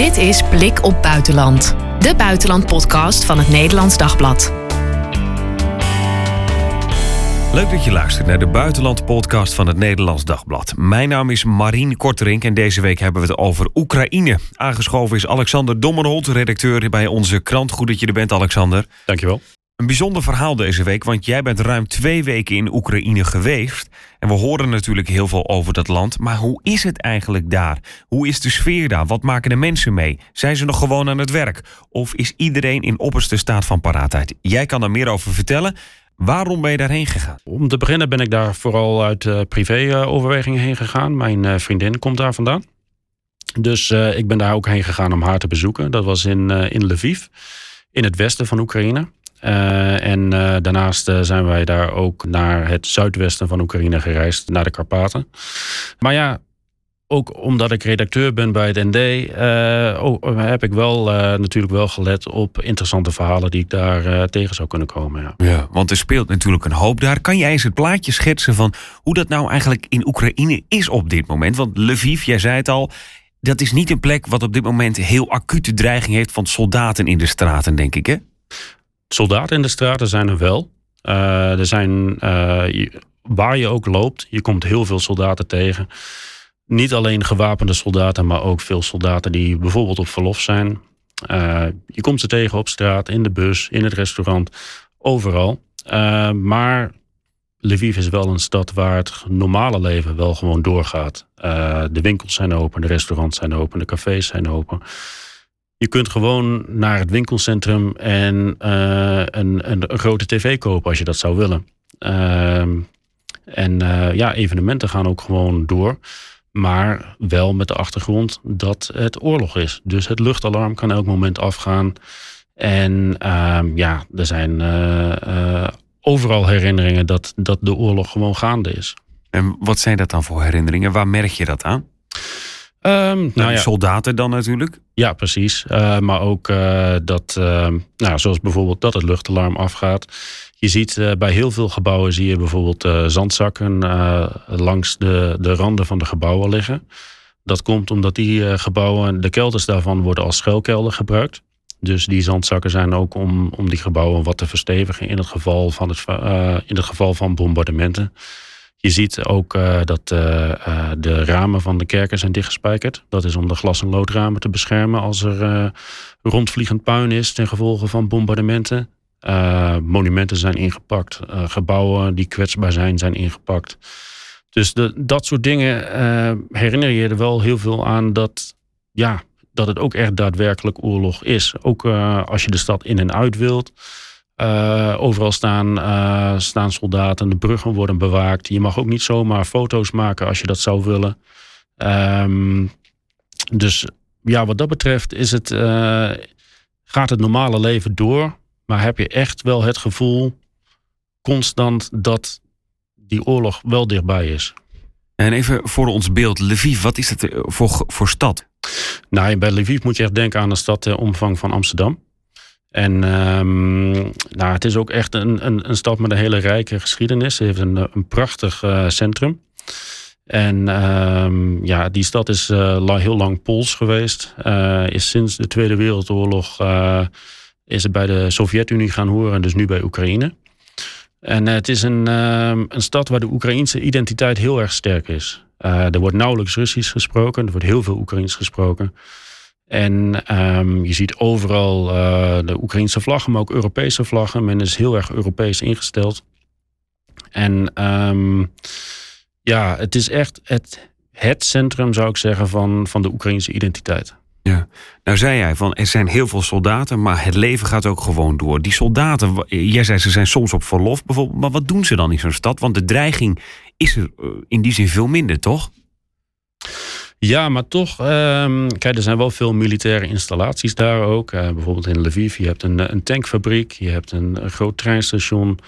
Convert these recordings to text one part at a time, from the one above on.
Dit is Blik op Buitenland, de buitenlandpodcast van het Nederlands Dagblad. Leuk dat je luistert naar de Buitenland-podcast van het Nederlands Dagblad. Mijn naam is Marien Korterink en deze week hebben we het over Oekraïne. Aangeschoven is Alexander Dommerholt, redacteur bij onze krant. Goed dat je er bent, Alexander. Dankjewel. Een bijzonder verhaal deze week, want jij bent ruim twee weken in Oekraïne geweest. En we horen natuurlijk heel veel over dat land. Maar hoe is het eigenlijk daar? Hoe is de sfeer daar? Wat maken de mensen mee? Zijn ze nog gewoon aan het werk? Of is iedereen in opperste staat van paraatheid? Jij kan er meer over vertellen. Waarom ben je daarheen gegaan? Om te beginnen ben ik daar vooral uit uh, privé-overwegingen heen gegaan. Mijn uh, vriendin komt daar vandaan. Dus ik ben daar ook heen gegaan om haar te bezoeken. Dat was in, in Lviv, in het westen van Oekraïne. Uh, en uh, daarnaast uh, zijn wij daar ook naar het zuidwesten van Oekraïne gereisd, naar de Karpaten. Maar ja, ook omdat ik redacteur ben bij het ND, oh, heb ik wel natuurlijk wel gelet op interessante verhalen die ik daar tegen zou kunnen komen. Ja. ja, want er speelt natuurlijk een hoop daar. Kan jij eens het plaatje schetsen van hoe dat nou eigenlijk in Oekraïne is op dit moment? Want Lviv, jij zei het al, dat is niet een plek wat op dit moment heel acute dreiging heeft van soldaten in de straten, denk ik, hè? Soldaten in de straten zijn er wel. Uh, er zijn, uh, waar je ook loopt, je komt heel veel soldaten tegen. Niet alleen gewapende soldaten, maar ook veel soldaten die bijvoorbeeld op verlof zijn. Uh, je komt ze tegen op straat, in de bus, in het restaurant, overal. maar Lviv is wel een stad waar het normale leven wel gewoon doorgaat. de winkels zijn open, de restaurants zijn open, de cafés zijn open. Je kunt gewoon naar het winkelcentrum en uh, een, een, grote tv kopen als je dat zou willen. Uh, en uh, ja, evenementen gaan ook gewoon door. Maar wel met de achtergrond dat het oorlog is. Dus het luchtalarm kan elk moment afgaan. En ehm, ja, er zijn uh, overal herinneringen dat, dat de oorlog gewoon gaande is. En wat zijn dat dan voor herinneringen? Waar merk je dat aan? Um, nou, ja. soldaten dan natuurlijk? Ja, precies. Uh, maar ook uh, dat, uh, nou, zoals bijvoorbeeld dat het luchtalarm afgaat. Je ziet bij heel veel gebouwen zie je bijvoorbeeld zandzakken langs de, de randen van de gebouwen liggen. Dat komt omdat die gebouwen, de kelders daarvan worden als schuilkelder gebruikt. Dus die zandzakken zijn ook om, om die gebouwen wat te verstevigen in het geval van, het, in het geval van bombardementen. Je ziet ook uh, dat uh, uh, de ramen van de kerken zijn dichtgespijkerd. Dat is om de glas- en loodramen te beschermen als er rondvliegend puin is ten gevolge van bombardementen. monumenten zijn ingepakt, gebouwen die kwetsbaar zijn, zijn ingepakt. Dus dat soort dingen herinner je er wel heel veel aan dat, ja, dat het ook echt daadwerkelijk oorlog is. Ook als je de stad in en uit wilt. Uh, overal staan, uh, staan soldaten, de bruggen worden bewaakt. Je mag ook niet zomaar foto's maken als je dat zou willen. Um, dus ja, wat dat betreft is het, uh, gaat het normale leven door. Maar heb je echt wel het gevoel constant dat die oorlog wel dichtbij is. En even voor ons beeld, Lviv, wat is het voor, voor stad? Nou, bij Lviv moet je echt denken aan een stad de omvang van Amsterdam. En um, nou, het is ook echt een, een, een, stad met een hele rijke geschiedenis. Ze heeft een, een prachtig uh, centrum. En um, ja, die stad is uh, heel lang Pools geweest. Is sinds de Tweede Wereldoorlog is het bij de Sovjet-Unie gaan horen, dus nu bij Oekraïne. En het is een, ehm, een stad waar de Oekraïnse identiteit heel erg sterk is. er wordt nauwelijks Russisch gesproken, er wordt heel veel Oekraïens gesproken. En um, je ziet overal uh, de Oekraïnse vlaggen, maar ook Europese vlaggen. Men is heel erg Europees ingesteld. En um, ja, het is echt het, het centrum, zou ik zeggen, van, van de Oekraïnse identiteit. Ja, nou zei jij van er zijn heel veel soldaten, maar het leven gaat ook gewoon door. Die soldaten, jij zei ze zijn soms op verlof bijvoorbeeld, maar wat doen ze dan in zo'n stad? Want de dreiging is er eh, in die zin veel minder, toch? Ja, maar toch, um, kijk, er zijn wel veel militaire installaties daar ook. Uh, bijvoorbeeld in Lviv, je hebt een, een tankfabriek, je hebt een, groot treinstation.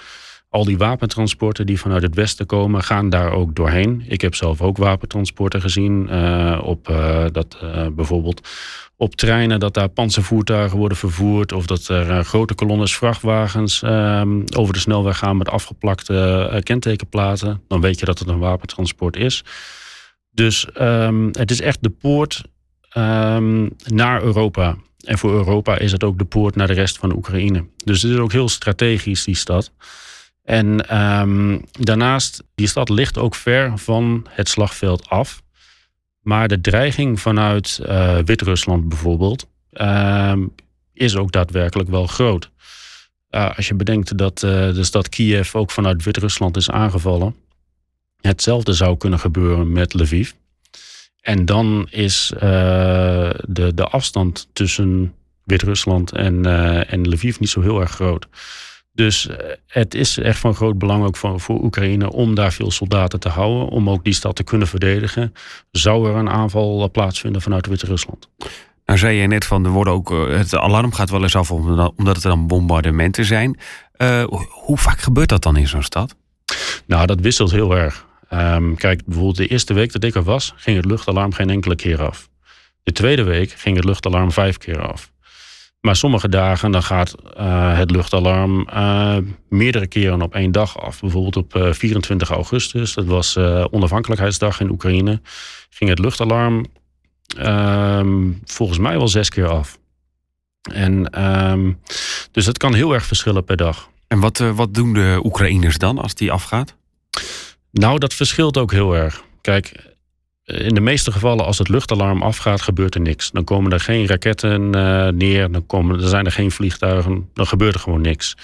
Al die wapentransporten die vanuit het westen komen, gaan daar ook doorheen. Ik heb zelf ook wapentransporten gezien. Uh, op, dat bijvoorbeeld op treinen dat daar panzervoertuigen worden vervoerd. Of dat er grote kolonnes vrachtwagens ehm, over de snelweg gaan met afgeplakte kentekenplaten. Dan weet je dat het een wapentransport is. Dus um, het is echt de poort ehm, naar Europa. En voor Europa is het ook de poort naar de rest van Oekraïne. Dus het is ook heel strategisch, die stad. En ehm, daarnaast, die stad ligt ook ver van het slagveld af. Maar de dreiging vanuit uh, Wit-Rusland bijvoorbeeld ehm, is ook daadwerkelijk wel groot. Uh, als je bedenkt dat uh, de stad Kiev ook vanuit Wit-Rusland is aangevallen. Hetzelfde zou kunnen gebeuren met Lviv. En dan is de, de afstand tussen Wit-Rusland en, en Lviv niet zo heel erg groot. Dus het is echt van groot belang ook voor, voor Oekraïne om daar veel soldaten te houden. Om ook die stad te kunnen verdedigen. Zou er een aanval plaatsvinden vanuit Wit-Rusland. Nou zei je net van er worden ook, het alarm gaat wel eens af omdat het dan bombardementen zijn. Uh, hoe vaak gebeurt dat dan in zo'n stad? Nou, dat wisselt heel erg. Um, kijk, bijvoorbeeld de eerste week dat ik er was, ging het luchtalarm geen enkele keer af. De tweede week ging het luchtalarm vijf keer af. Maar sommige dagen dan gaat uh, het luchtalarm uh, meerdere keren op één dag af. Bijvoorbeeld op uh, 24 augustus, dat was onafhankelijkheidsdag in Oekraïne, ging het luchtalarm ehm, volgens mij wel zes keer af. En, um, dus het kan heel erg verschillen per dag. En wat, wat doen de Oekraïners dan als die afgaat? Nou, dat verschilt ook heel erg. Kijk, in de meeste gevallen, als het luchtalarm afgaat, gebeurt er niks. Dan komen er geen raketten uh, neer, dan, komen, dan zijn er geen vliegtuigen, dan gebeurt er gewoon niks.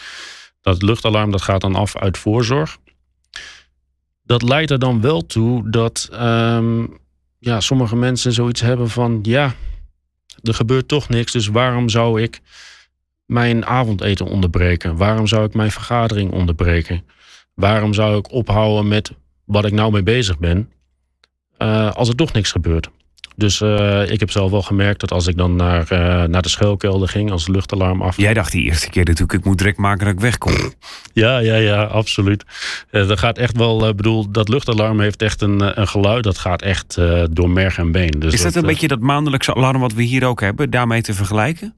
Dat luchtalarm dat gaat dan af uit voorzorg. Dat leidt er dan wel toe dat um, ja, sommige mensen zoiets hebben van: ja, er gebeurt toch niks, dus waarom zou ik mijn avondeten onderbreken? Waarom zou ik mijn vergadering onderbreken? Waarom zou ik ophouden met wat ik nou mee bezig ben? uh, als er toch niks gebeurt. Dus uh, ik heb zelf wel gemerkt dat als ik dan naar, uh, naar de schuilkelder ging, als het luchtalarm af. Jij dacht die eerste keer natuurlijk, ik moet direct maken dat ik wegkom. ja, ja, ja, absoluut. Uh, dat gaat echt wel, bedoel, dat luchtalarm heeft echt een, een geluid, dat gaat echt door merg en been. Dus Is dat, dat een beetje dat maandelijkse alarm wat we hier ook hebben, daarmee te vergelijken?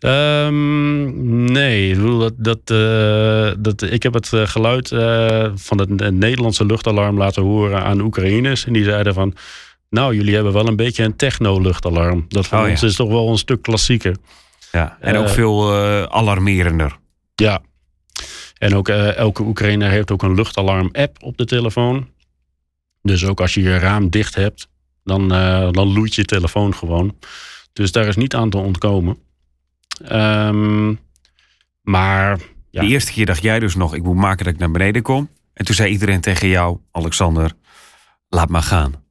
Um, nee, ik, bedoel, dat, dat, uh, dat, ik heb het geluid uh, van het, het, Nederlandse luchtalarm laten horen aan Oekraïners. En die zeiden van, nou, jullie hebben wel een beetje een techno-luchtalarm. Dat voor oh, ons ja. is toch wel een stuk klassieker. Ja, en ook veel alarmerender. Ja, en ook elke Oekraïner heeft ook een luchtalarm-app op de telefoon. Dus ook als je je raam dicht hebt, dan, dan loeit je telefoon gewoon. Dus daar is niet aan te ontkomen. Um, maar. Ja. De eerste keer dacht jij dus nog: ik moet maken dat ik naar beneden kom. En toen zei iedereen tegen jou, Alexander, laat maar gaan.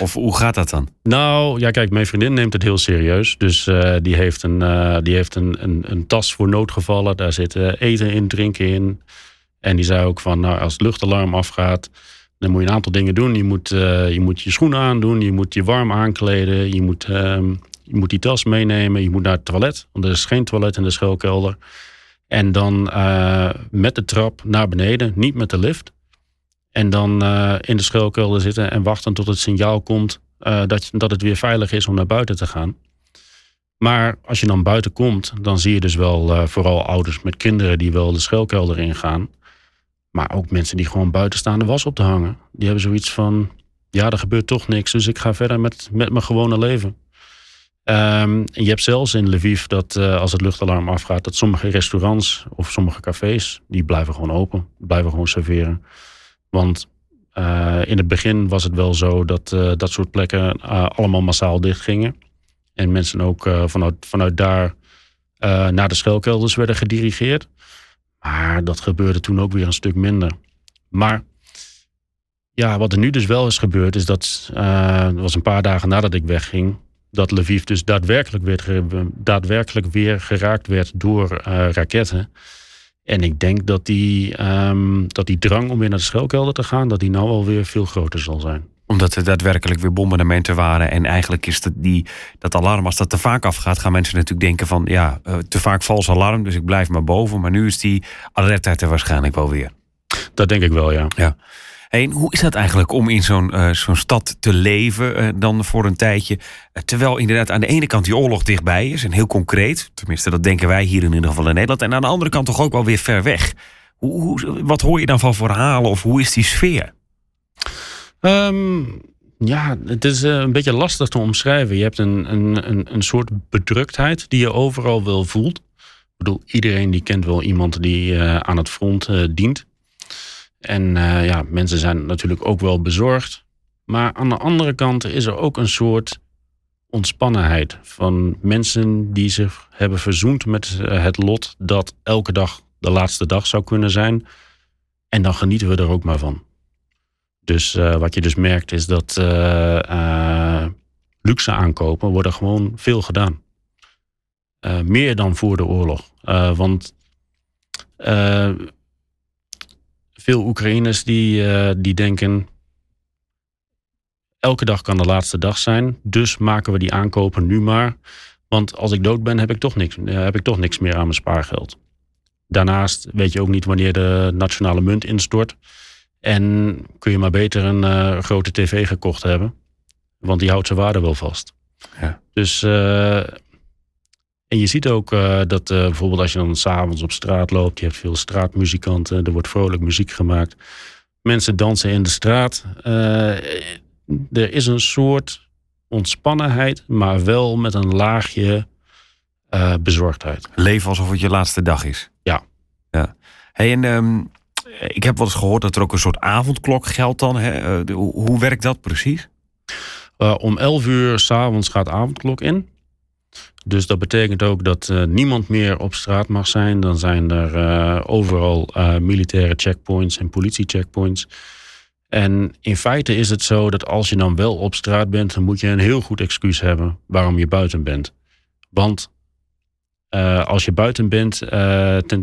Of hoe gaat dat dan? Nou, ja, kijk, mijn vriendin neemt het heel serieus. Dus uh, die heeft, een, uh, die heeft een, een, een, tas voor noodgevallen. Daar zit uh, eten in, drinken in. En die zei ook van, nou, als het luchtalarm afgaat, dan moet je een aantal dingen doen. Je moet, je, moet je schoenen aandoen, je moet je warm aankleden, je moet ehm, je moet die tas meenemen, je moet naar het toilet, want er is geen toilet in de schuilkelder. En dan uh, met de trap naar beneden, niet met de lift. En dan uh, in de schuilkelder zitten en wachten tot het signaal komt uh, dat, dat het weer veilig is om naar buiten te gaan. Maar als je dan buiten komt, dan zie je dus wel vooral ouders met kinderen die wel de schuilkelder ingaan. Maar ook mensen die gewoon buiten staan de was op te hangen. Die hebben zoiets van, ja, er gebeurt toch niks, dus ik ga verder met, met mijn gewone leven. Um, je hebt zelfs in Lviv dat uh, als het luchtalarm afgaat, dat sommige restaurants of sommige cafés, die blijven gewoon open, blijven gewoon serveren. Want uh, in het begin was het wel zo dat uh, dat soort plekken allemaal massaal dichtgingen. En mensen ook vanuit, vanuit daar naar de schuilkelders werden gedirigeerd. Maar dat gebeurde toen ook weer een stuk minder. Maar ja, wat er nu dus wel is gebeurd, is dat, dat was een paar dagen nadat ik wegging, dat Lviv dus daadwerkelijk, werd, daadwerkelijk weer geraakt werd door uh, raketten. En ik denk dat die, um, dat die drang om weer naar de schuilkelder te gaan, dat die nou alweer veel groter zal zijn omdat er daadwerkelijk weer bombardementen waren. En eigenlijk is dat, die, dat alarm, als dat te vaak afgaat, gaan mensen natuurlijk denken van ja, uh, te vaak vals alarm, dus ik blijf maar boven. Maar nu is die alertheid er waarschijnlijk wel weer. Dat denk ik wel, ja. ja. Hoe is dat eigenlijk om in zo'n zo'n stad te leven uh, dan voor een tijdje? Uh, terwijl inderdaad aan de ene kant die oorlog dichtbij is en heel concreet. Tenminste, dat denken wij hier in ieder geval in Nederland. En aan de andere kant toch ook wel weer ver weg. Hoe, hoe, wat hoor je dan van verhalen of hoe is die sfeer? Um, Ja, het is eh, een beetje lastig te omschrijven. Je hebt een, een, een, een soort bedruktheid die je overal wel voelt. Ik bedoel, iedereen die kent wel iemand die aan het front dient. En ja, mensen zijn natuurlijk ook wel bezorgd. Maar aan de andere kant is er ook een soort ontspannenheid van mensen die zich hebben verzoend met het lot dat elke dag de laatste dag zou kunnen zijn. En dan genieten we er ook maar van. Dus uh, wat je dus merkt is dat luxe aankopen worden gewoon veel gedaan. meer dan voor de oorlog. want veel Oekraïners die, die denken... elke dag kan de laatste dag zijn. Dus maken we die aankopen nu maar. Want als ik dood ben, heb ik toch niks, heb ik toch niks meer aan mijn spaargeld. Daarnaast weet je ook niet wanneer de nationale munt instort... En kun je maar beter een uh, grote tv gekocht hebben. Want die houdt zijn waarde wel vast. Ja. Dus, uh, en je ziet ook uh, dat bijvoorbeeld als je dan s'avonds op straat loopt. Je hebt veel straatmuzikanten. Er wordt vrolijk muziek gemaakt. Mensen dansen in de straat. er is een soort ontspannenheid. Maar wel met een laagje bezorgdheid. Leven alsof het je laatste dag is. Ja. ja. Hey, en... Um ik heb wel eens gehoord dat er ook een soort avondklok geldt dan. Hè? Eh, hoe, werkt dat precies? Om 11 uur s'avonds gaat de avondklok in. Dus dat betekent ook dat uh, niemand meer op straat mag zijn. Dan zijn er uh, overal militaire checkpoints en politie-checkpoints. En in feite is het zo dat als je dan wel op straat bent, dan moet je een heel goed excuus hebben waarom je buiten bent. Want als je buiten bent,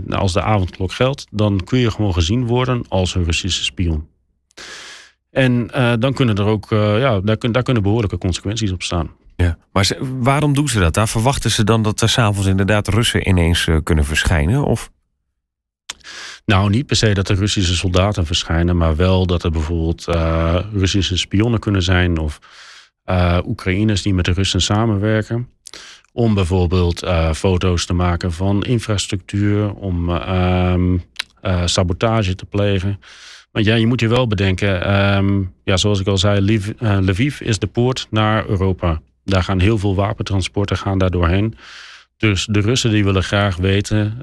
als de avondklok geldt, dan kun je gewoon gezien worden als een Russische spion. En dan kunnen er ook, ja, daar, daar, kunnen behoorlijke consequenties op staan. Ja, maar waarom doen ze dat? Daar verwachten ze dan dat er s'avonds inderdaad Russen ineens kunnen verschijnen? Of? Nou, niet per se dat er Russische soldaten verschijnen, maar wel dat er bijvoorbeeld Russische spionnen kunnen zijn of Oekraïners die met de Russen samenwerken om bijvoorbeeld foto's te maken van infrastructuur, om uh, sabotage te plegen. Want ja, je moet je wel bedenken, um, ja, zoals ik al zei, Lviv, Lviv, is de poort naar Europa. Daar gaan heel veel wapentransporten gaan daar doorheen. Dus de Russen die willen graag weten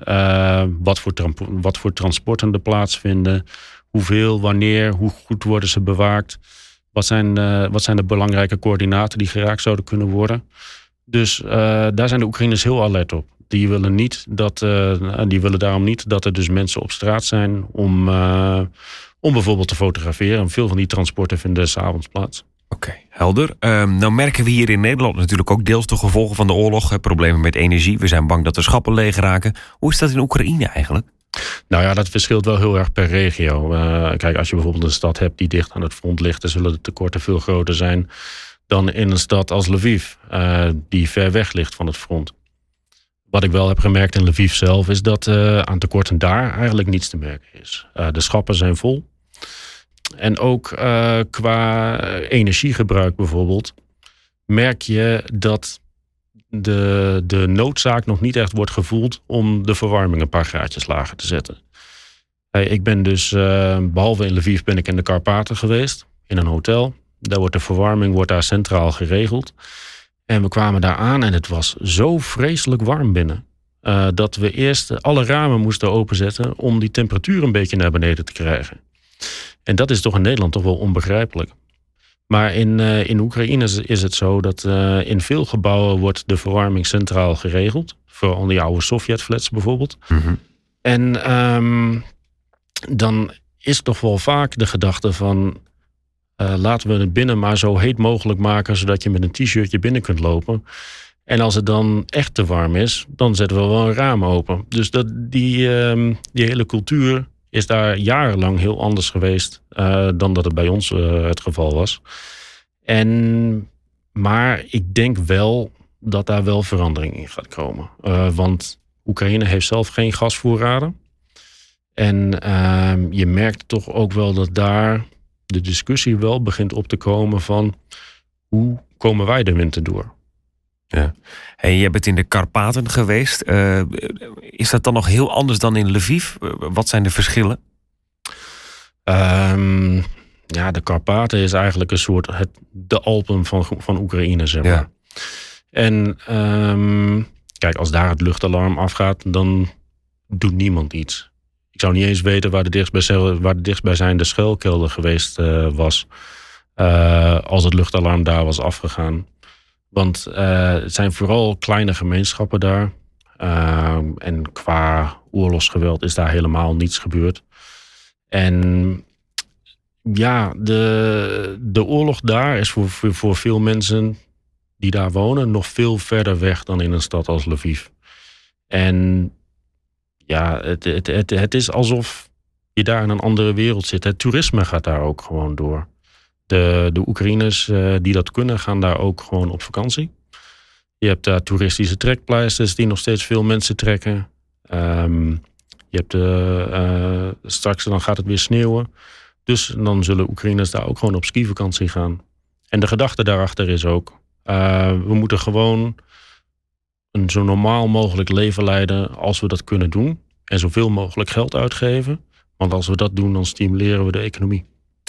wat, voor wat voor transporten er plaatsvinden, hoeveel, wanneer, hoe goed worden ze bewaakt. Wat zijn, wat zijn de belangrijke coördinaten die geraakt zouden kunnen worden? Dus uh, daar zijn de Oekraïners heel alert op. Die willen, niet dat, die willen daarom niet dat er dus mensen op straat zijn om, om bijvoorbeeld te fotograferen. En veel van die transporten vinden s'avonds plaats. Oké, helder. Um, nou merken we hier in Nederland natuurlijk ook deels de gevolgen van de oorlog. Problemen met energie. We zijn bang dat de schappen leeg raken. Hoe is dat in Oekraïne eigenlijk? Nou ja, dat verschilt wel heel erg per regio. kijk, als je bijvoorbeeld een stad hebt die dicht aan het front ligt, dan zullen de tekorten veel groter zijn dan in een stad als Lviv, uh, die ver weg ligt van het front. Wat ik wel heb gemerkt in Lviv zelf, is dat uh, aan tekorten daar eigenlijk niets te merken is. De schappen zijn vol. En ook qua energiegebruik bijvoorbeeld, merk je dat de, de noodzaak nog niet echt wordt gevoeld om de verwarming een paar graadjes lager te zetten. ik ben dus, behalve in Lviv, ben ik in de Karpaten geweest, in een hotel. Daar wordt de verwarming wordt daar centraal geregeld. En we kwamen daar aan en het was zo vreselijk warm binnen. Uh, dat we eerst alle ramen moesten openzetten om die temperatuur een beetje naar beneden te krijgen. En dat is toch in Nederland toch wel onbegrijpelijk. Maar in, uh, in Oekraïne is het zo dat uh, in veel gebouwen wordt de verwarming centraal geregeld. Vooral die oude Sovjetflats bijvoorbeeld. Mm -hmm. En um, dan is toch wel vaak de gedachte van uh, laten we het binnen maar zo heet mogelijk maken, zodat je met een t-shirtje binnen kunt lopen. En als het dan echt te warm is, dan zetten we wel een raam open. Dus dat, die, uh, die hele cultuur is daar jarenlang heel anders geweest uh, dan dat het bij ons uh, het geval was. En, maar ik denk wel dat daar wel verandering in gaat komen. want Oekraïne heeft zelf geen gasvoorraden. En ehm, je merkt toch ook wel dat daar de discussie wel begint op te komen van hoe komen wij de winter door? Ja. Hey, je bent in de Karpaten geweest. Uh, is dat dan nog heel anders dan in Lviv? Wat zijn de verschillen? Um, ja, de Karpaten is eigenlijk een soort het, de Alpen van, van Oekraïne, zeg maar. Ja. En ehm, kijk, als daar het luchtalarm afgaat, dan doet niemand iets. Ik zou niet eens weten waar de dichtstbijzijnde, waar de dichtstbijzijnde schuilkelder geweest eh, was. eh, als het luchtalarm daar was afgegaan. Want eh, het zijn vooral kleine gemeenschappen daar. Ehm, en qua oorlogsgeweld is daar helemaal niets gebeurd. En ja, de, de oorlog daar is voor, voor, veel mensen die daar wonen nog veel verder weg dan in een stad als Lviv. En ja, het, het, het, het is alsof je daar in een andere wereld zit. Het toerisme gaat daar ook gewoon door. De, de Oekraïners eh, die dat kunnen, gaan daar ook gewoon op vakantie. Je hebt daar toeristische trekpleisters die nog steeds veel mensen trekken. Ehm, je hebt eh, eh, straks dan gaat het weer sneeuwen. Dus dan zullen Oekraïners daar ook gewoon op skivakantie gaan. En de gedachte daarachter is ook: we moeten gewoon een zo normaal mogelijk leven leiden als we dat kunnen doen. En zoveel mogelijk geld uitgeven. Want als we dat doen, dan stimuleren we de economie.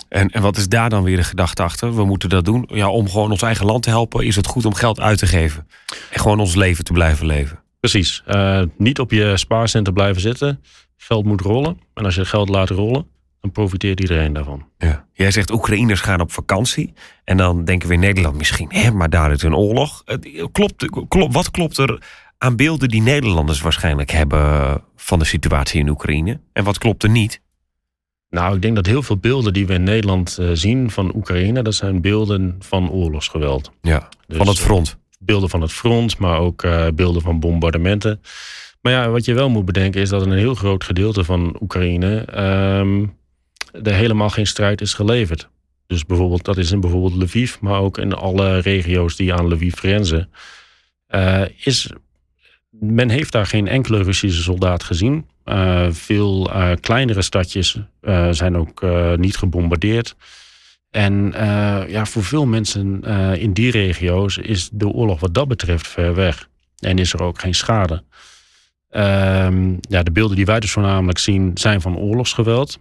En, en wat is daar dan weer de gedachte achter? We moeten dat doen. Ja, om gewoon ons eigen land te helpen, is het goed om geld uit te geven. En gewoon ons leven te blijven leven. Precies. Eh, niet op je spaarcenten blijven zitten. Geld moet rollen. En als je het geld laat rollen, dan profiteert iedereen daarvan. Ja. Jij zegt Oekraïners gaan op vakantie. En dan denken we in Nederland misschien, hè, maar daar is een oorlog. Klopt, klopt, wat klopt er aan beelden die Nederlanders waarschijnlijk hebben van de situatie in Oekraïne? En wat klopt er niet? Nou, ik denk dat heel veel beelden die we in Nederland eh, zien van Oekraïne, dat zijn beelden van oorlogsgeweld. Ja, Dus, van het eh, front. beelden van het front, maar ook eh, beelden van bombardementen. Maar ja, wat je wel moet bedenken is dat een heel groot gedeelte van Oekraïne ehm, er helemaal geen strijd is geleverd. Dus bijvoorbeeld, dat is in bijvoorbeeld Lviv, maar ook in alle regio's die aan Lviv grenzen. is, men heeft daar geen enkele Russische soldaat gezien. Eh, veel eh, kleinere stadjes eh, zijn ook niet gebombardeerd. En ja, voor veel mensen in die regio's is de oorlog wat dat betreft ver weg. En is er ook geen schade. Ehm, ja, de beelden die wij dus voornamelijk zien zijn van oorlogsgeweld.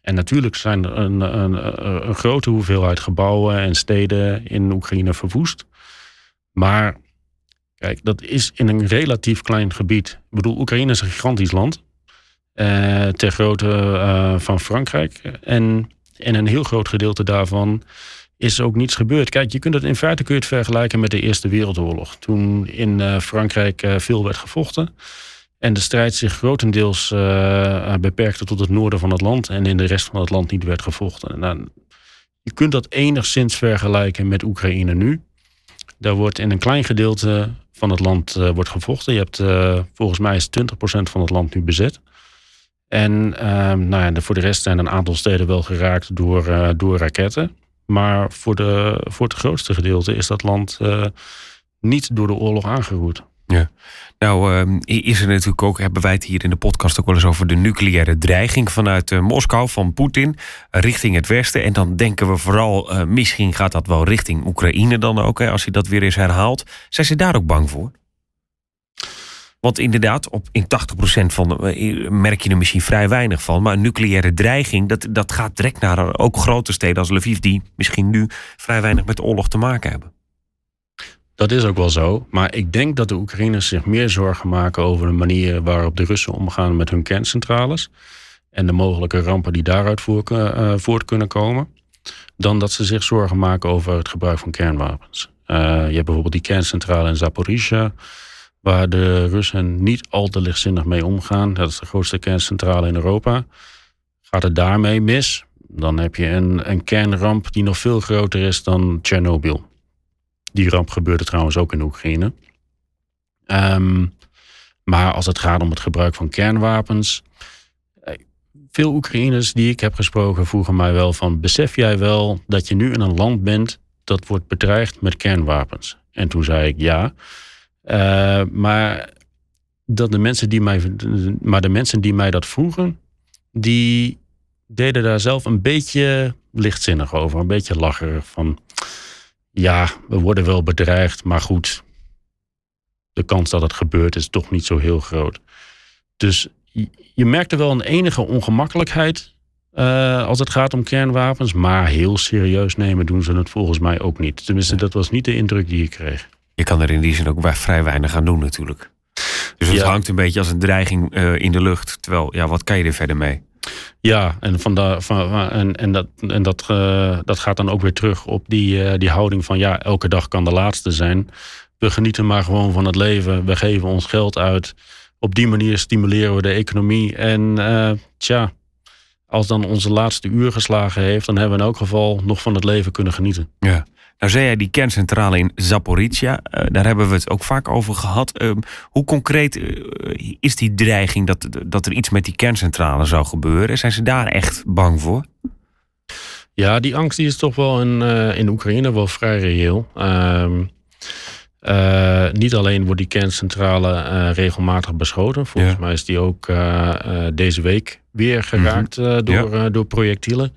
En natuurlijk zijn er een, een, een grote hoeveelheid gebouwen en steden in Oekraïne verwoest. Maar kijk, dat is in een relatief klein gebied. Ik bedoel, Oekraïne is een gigantisch land. eh, ter grootte eh, van Frankrijk. En in een heel groot gedeelte daarvan is ook niets gebeurd. Kijk, je kunt het in feite kun je het vergelijken met de Eerste Wereldoorlog. Toen in eh, Frankrijk veel werd gevochten. En de strijd zich grotendeels beperkte tot het noorden van het land. En in de rest van het land niet werd gevochten. Nou, je kunt dat enigszins vergelijken met Oekraïne nu. Daar wordt in een klein gedeelte van het land eh, wordt gevochten. Je hebt eh, volgens mij is 20% van het land nu bezet. En ehm, nou ja, voor de rest zijn een aantal steden wel geraakt door, eh, door raketten. Maar voor, de, voor het grootste gedeelte is dat land niet door de oorlog aangeroerd. Nou, ehm, is er natuurlijk ook, hebben wij het hier in de podcast ook wel eens over de nucleaire dreiging vanuit eh, Moskou, van Poetin, eh, richting het Westen. En dan denken we vooral, eh, misschien gaat dat wel richting Oekraïne dan ook, hè, als hij dat weer eens herhaalt. Zijn ze daar ook bang voor? Want inderdaad, op, in 80% van merk je er misschien vrij weinig van. Maar een nucleaire dreiging, dat, dat gaat direct naar ook grote steden als Lviv, die misschien nu vrij weinig met oorlog te maken hebben. Dat is ook wel zo. Maar ik denk dat de Oekraïners zich meer zorgen maken over de manier waarop de Russen omgaan met hun kerncentrales. En de mogelijke rampen die daaruit eh, voort kunnen komen. Dan dat ze zich zorgen maken over het gebruik van kernwapens. Eh, je hebt bijvoorbeeld die kerncentrale in Zaporizhia. Waar de Russen niet al te lichtzinnig mee omgaan. Dat is de grootste kerncentrale in Europa. Gaat het daarmee mis, dan heb je een, een kernramp die nog veel groter is dan Tsjernobyl. Die ramp gebeurde trouwens ook in Oekraïne. Ehm, maar als het gaat om het gebruik van kernwapens. eh, Veel Oekraïners die ik heb gesproken vroegen mij wel van... besef jij wel dat je nu in een land bent dat wordt bedreigd met kernwapens? En toen zei ik ja. Eh, maar, dat de mensen die mij, maar de mensen die mij dat vroegen... die deden daar zelf een beetje lichtzinnig over. Een beetje lacherig van ja, we worden wel bedreigd, maar goed, de kans dat het gebeurt is toch niet zo heel groot. Dus je, merkte wel een enige ongemakkelijkheid als het gaat om kernwapens. Maar heel serieus nemen doen ze het volgens mij ook niet. Tenminste, dat was niet de indruk die ik kreeg. Je kan er in die zin ook vrij weinig aan doen natuurlijk. Dus het hangt een beetje als een dreiging in de lucht. Terwijl, ja, wat kan je er verder mee? Ja, en, van da, van, en, en, dat, en dat, uh, dat gaat dan ook weer terug op die, uh, die houding van ja, elke dag kan de laatste zijn. We genieten maar gewoon van het leven. We geven ons geld uit. Op die manier stimuleren we de economie. En uh, tja, als dan onze laatste uur geslagen heeft, dan hebben we in elk geval nog van het leven kunnen genieten. Ja. Nou zei jij die kerncentrale in Zaporizhia, uh, daar hebben we het ook vaak over gehad. Uh, hoe concreet uh, is die dreiging dat, dat er iets met die kerncentrale zou gebeuren? Zijn ze daar echt bang voor? Ja, die angst die is toch wel in, in Oekraïne wel vrij reëel. Ehm, niet alleen wordt die kerncentrale regelmatig beschoten. Volgens ja. mij is die ook deze week weer geraakt mm -hmm. door, ja. door projectielen.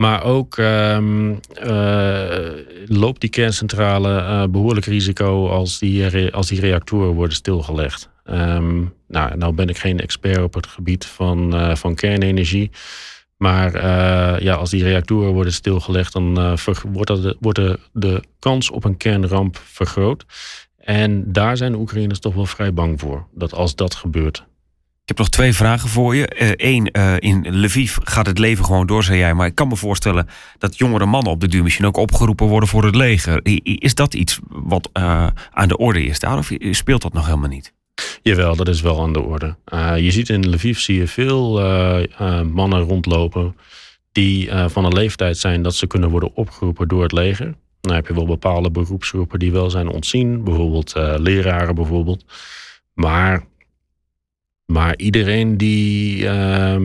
Maar ook um, uh, loopt die kerncentrale uh, behoorlijk risico als die, als die reactoren worden stilgelegd. Um, nou, nou ben ik geen expert op het gebied van, uh, van kernenergie. Maar ja, als die reactoren worden stilgelegd, dan wordt, dat, wordt de, de kans op een kernramp vergroot. En daar zijn de Oekraïners toch wel vrij bang voor. Dat als dat gebeurt, heb nog twee vragen voor je. Eén, uh, uh, in Lviv gaat het leven gewoon door, zei jij. Maar ik kan me voorstellen dat jongere mannen op de duur ook opgeroepen worden voor het leger. Is dat iets wat uh, aan de orde is daar? Of speelt dat nog helemaal niet? Jawel, dat is wel aan de orde. je ziet in Lviv zie je veel mannen rondlopen die van een leeftijd zijn dat ze kunnen worden opgeroepen door het leger. Dan heb je wel bepaalde beroepsgroepen die wel zijn ontzien. Bijvoorbeeld leraren bijvoorbeeld. Maar maar iedereen die. Uh,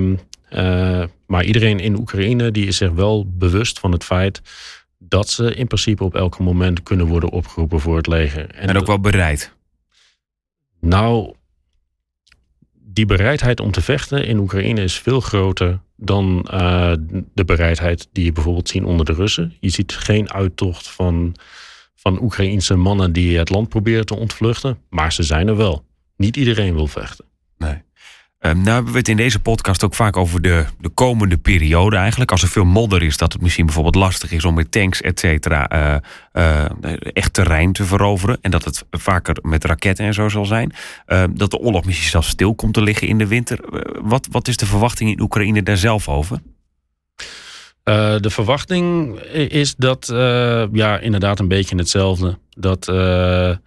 uh, maar iedereen in Oekraïne die is zich wel bewust van het feit dat ze in principe op elk moment kunnen worden opgeroepen voor het leger. En, en ook wel bereid. Nou, die bereidheid om te vechten in Oekraïne is veel groter dan uh, de bereidheid die je bijvoorbeeld ziet onder de Russen. Je ziet geen uittocht van, van Oekraïense mannen die het land proberen te ontvluchten, maar ze zijn er wel. Niet iedereen wil vechten. Nee. Um, nou hebben we het in deze podcast ook vaak over de, de komende periode eigenlijk. Als er veel modder is, dat het misschien bijvoorbeeld lastig is om met tanks, et cetera, uh, uh, echt terrein te veroveren. En dat het vaker met raketten en zo zal zijn. Uh, dat de oorlog misschien zelfs stil komt te liggen in de winter. wat, wat is de verwachting in Oekraïne daar zelf over? de verwachting is dat, ja, inderdaad een beetje hetzelfde. Dat um,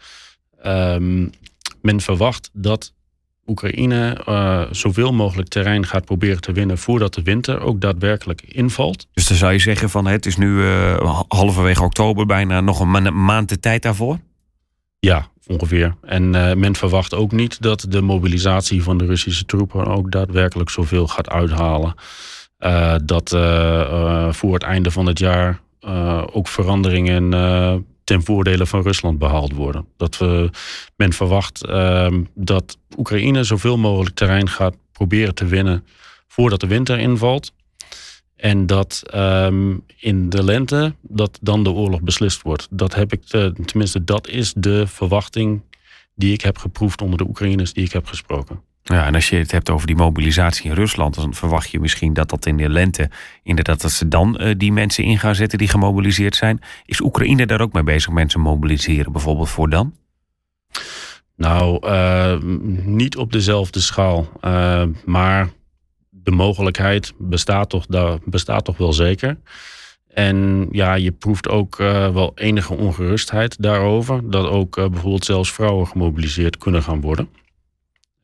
men verwacht dat Oekraïne uh, zoveel mogelijk terrein gaat proberen te winnen voordat de winter ook daadwerkelijk invalt. Dus dan zou je zeggen van het is nu uh, halverwege oktober bijna nog een, ma maand de tijd daarvoor? Ja, ongeveer. En uh, men verwacht ook niet dat de mobilisatie van de Russische troepen ook daadwerkelijk zoveel gaat uithalen. dat voor het einde van het jaar ook veranderingen ten voordele van Rusland behaald worden. Dat we, men verwacht uh, dat Oekraïne zoveel mogelijk terrein gaat proberen te winnen voordat de winter invalt. En dat um, in de lente dat dan de oorlog beslist wordt. Dat heb ik, uh, tenminste, dat is de verwachting die ik heb geproefd onder de Oekraïners die ik heb gesproken. Ja, en als je het hebt over die mobilisatie in Rusland, dan verwacht je misschien dat dat in de lente, inderdaad, dat ze dan uh, die mensen in gaan zetten die gemobiliseerd zijn. Is Oekraïne daar ook mee bezig, mensen mobiliseren bijvoorbeeld voor dan? Nou, uh, niet op dezelfde schaal. Uh, maar de mogelijkheid bestaat toch, daar bestaat toch wel zeker. En ja, je proeft ook wel enige ongerustheid daarover. Dat ook bijvoorbeeld zelfs vrouwen gemobiliseerd kunnen gaan worden.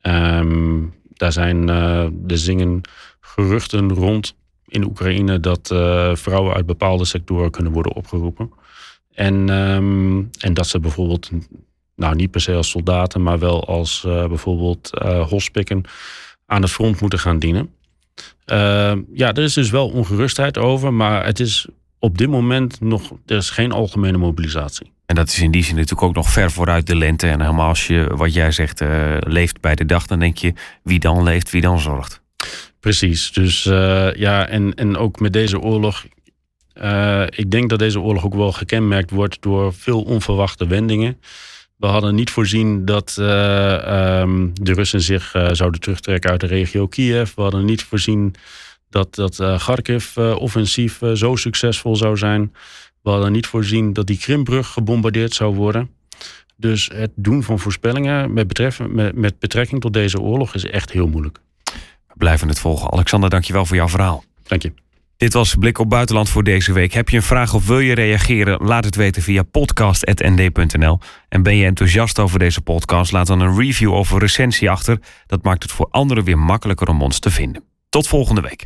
Um, daar zijn, uh, er zingen geruchten rond in Oekraïne dat uh, vrouwen uit bepaalde sectoren kunnen worden opgeroepen. En, um, en dat ze bijvoorbeeld, nou niet per se als soldaten, maar wel als uh, bijvoorbeeld hospikken aan het front moeten gaan dienen. Ehm, ja, er is dus wel ongerustheid over, maar het is op dit moment nog, er is geen algemene mobilisatie. En dat is in die zin natuurlijk ook nog ver vooruit de lente. En helemaal als je, wat jij zegt, uh, leeft bij de dag, dan denk je wie dan leeft, wie dan zorgt. Precies. Dus uh, ja, en, en ook met deze oorlog. Uh, ik denk dat deze oorlog ook wel gekenmerkt wordt door veel onverwachte wendingen. We hadden niet voorzien dat um, de Russen zich zouden terugtrekken uit de regio Kiev. We hadden niet voorzien dat dat uh, Kharkiv-offensief zo succesvol zou zijn. We hadden niet voorzien dat die Krimbrug gebombardeerd zou worden. Dus het doen van voorspellingen met, betref, met, met betrekking tot deze oorlog is echt heel moeilijk. We blijven het volgen. Alexander, dankjewel voor jouw verhaal. Dank je. Dit was Blik op Buitenland voor deze week. Heb je een vraag of wil je reageren? Laat het weten via podcast.nd.nl. En ben je enthousiast over deze podcast? Laat dan een review of een recensie achter. Dat maakt het voor anderen weer makkelijker om ons te vinden. Tot volgende week.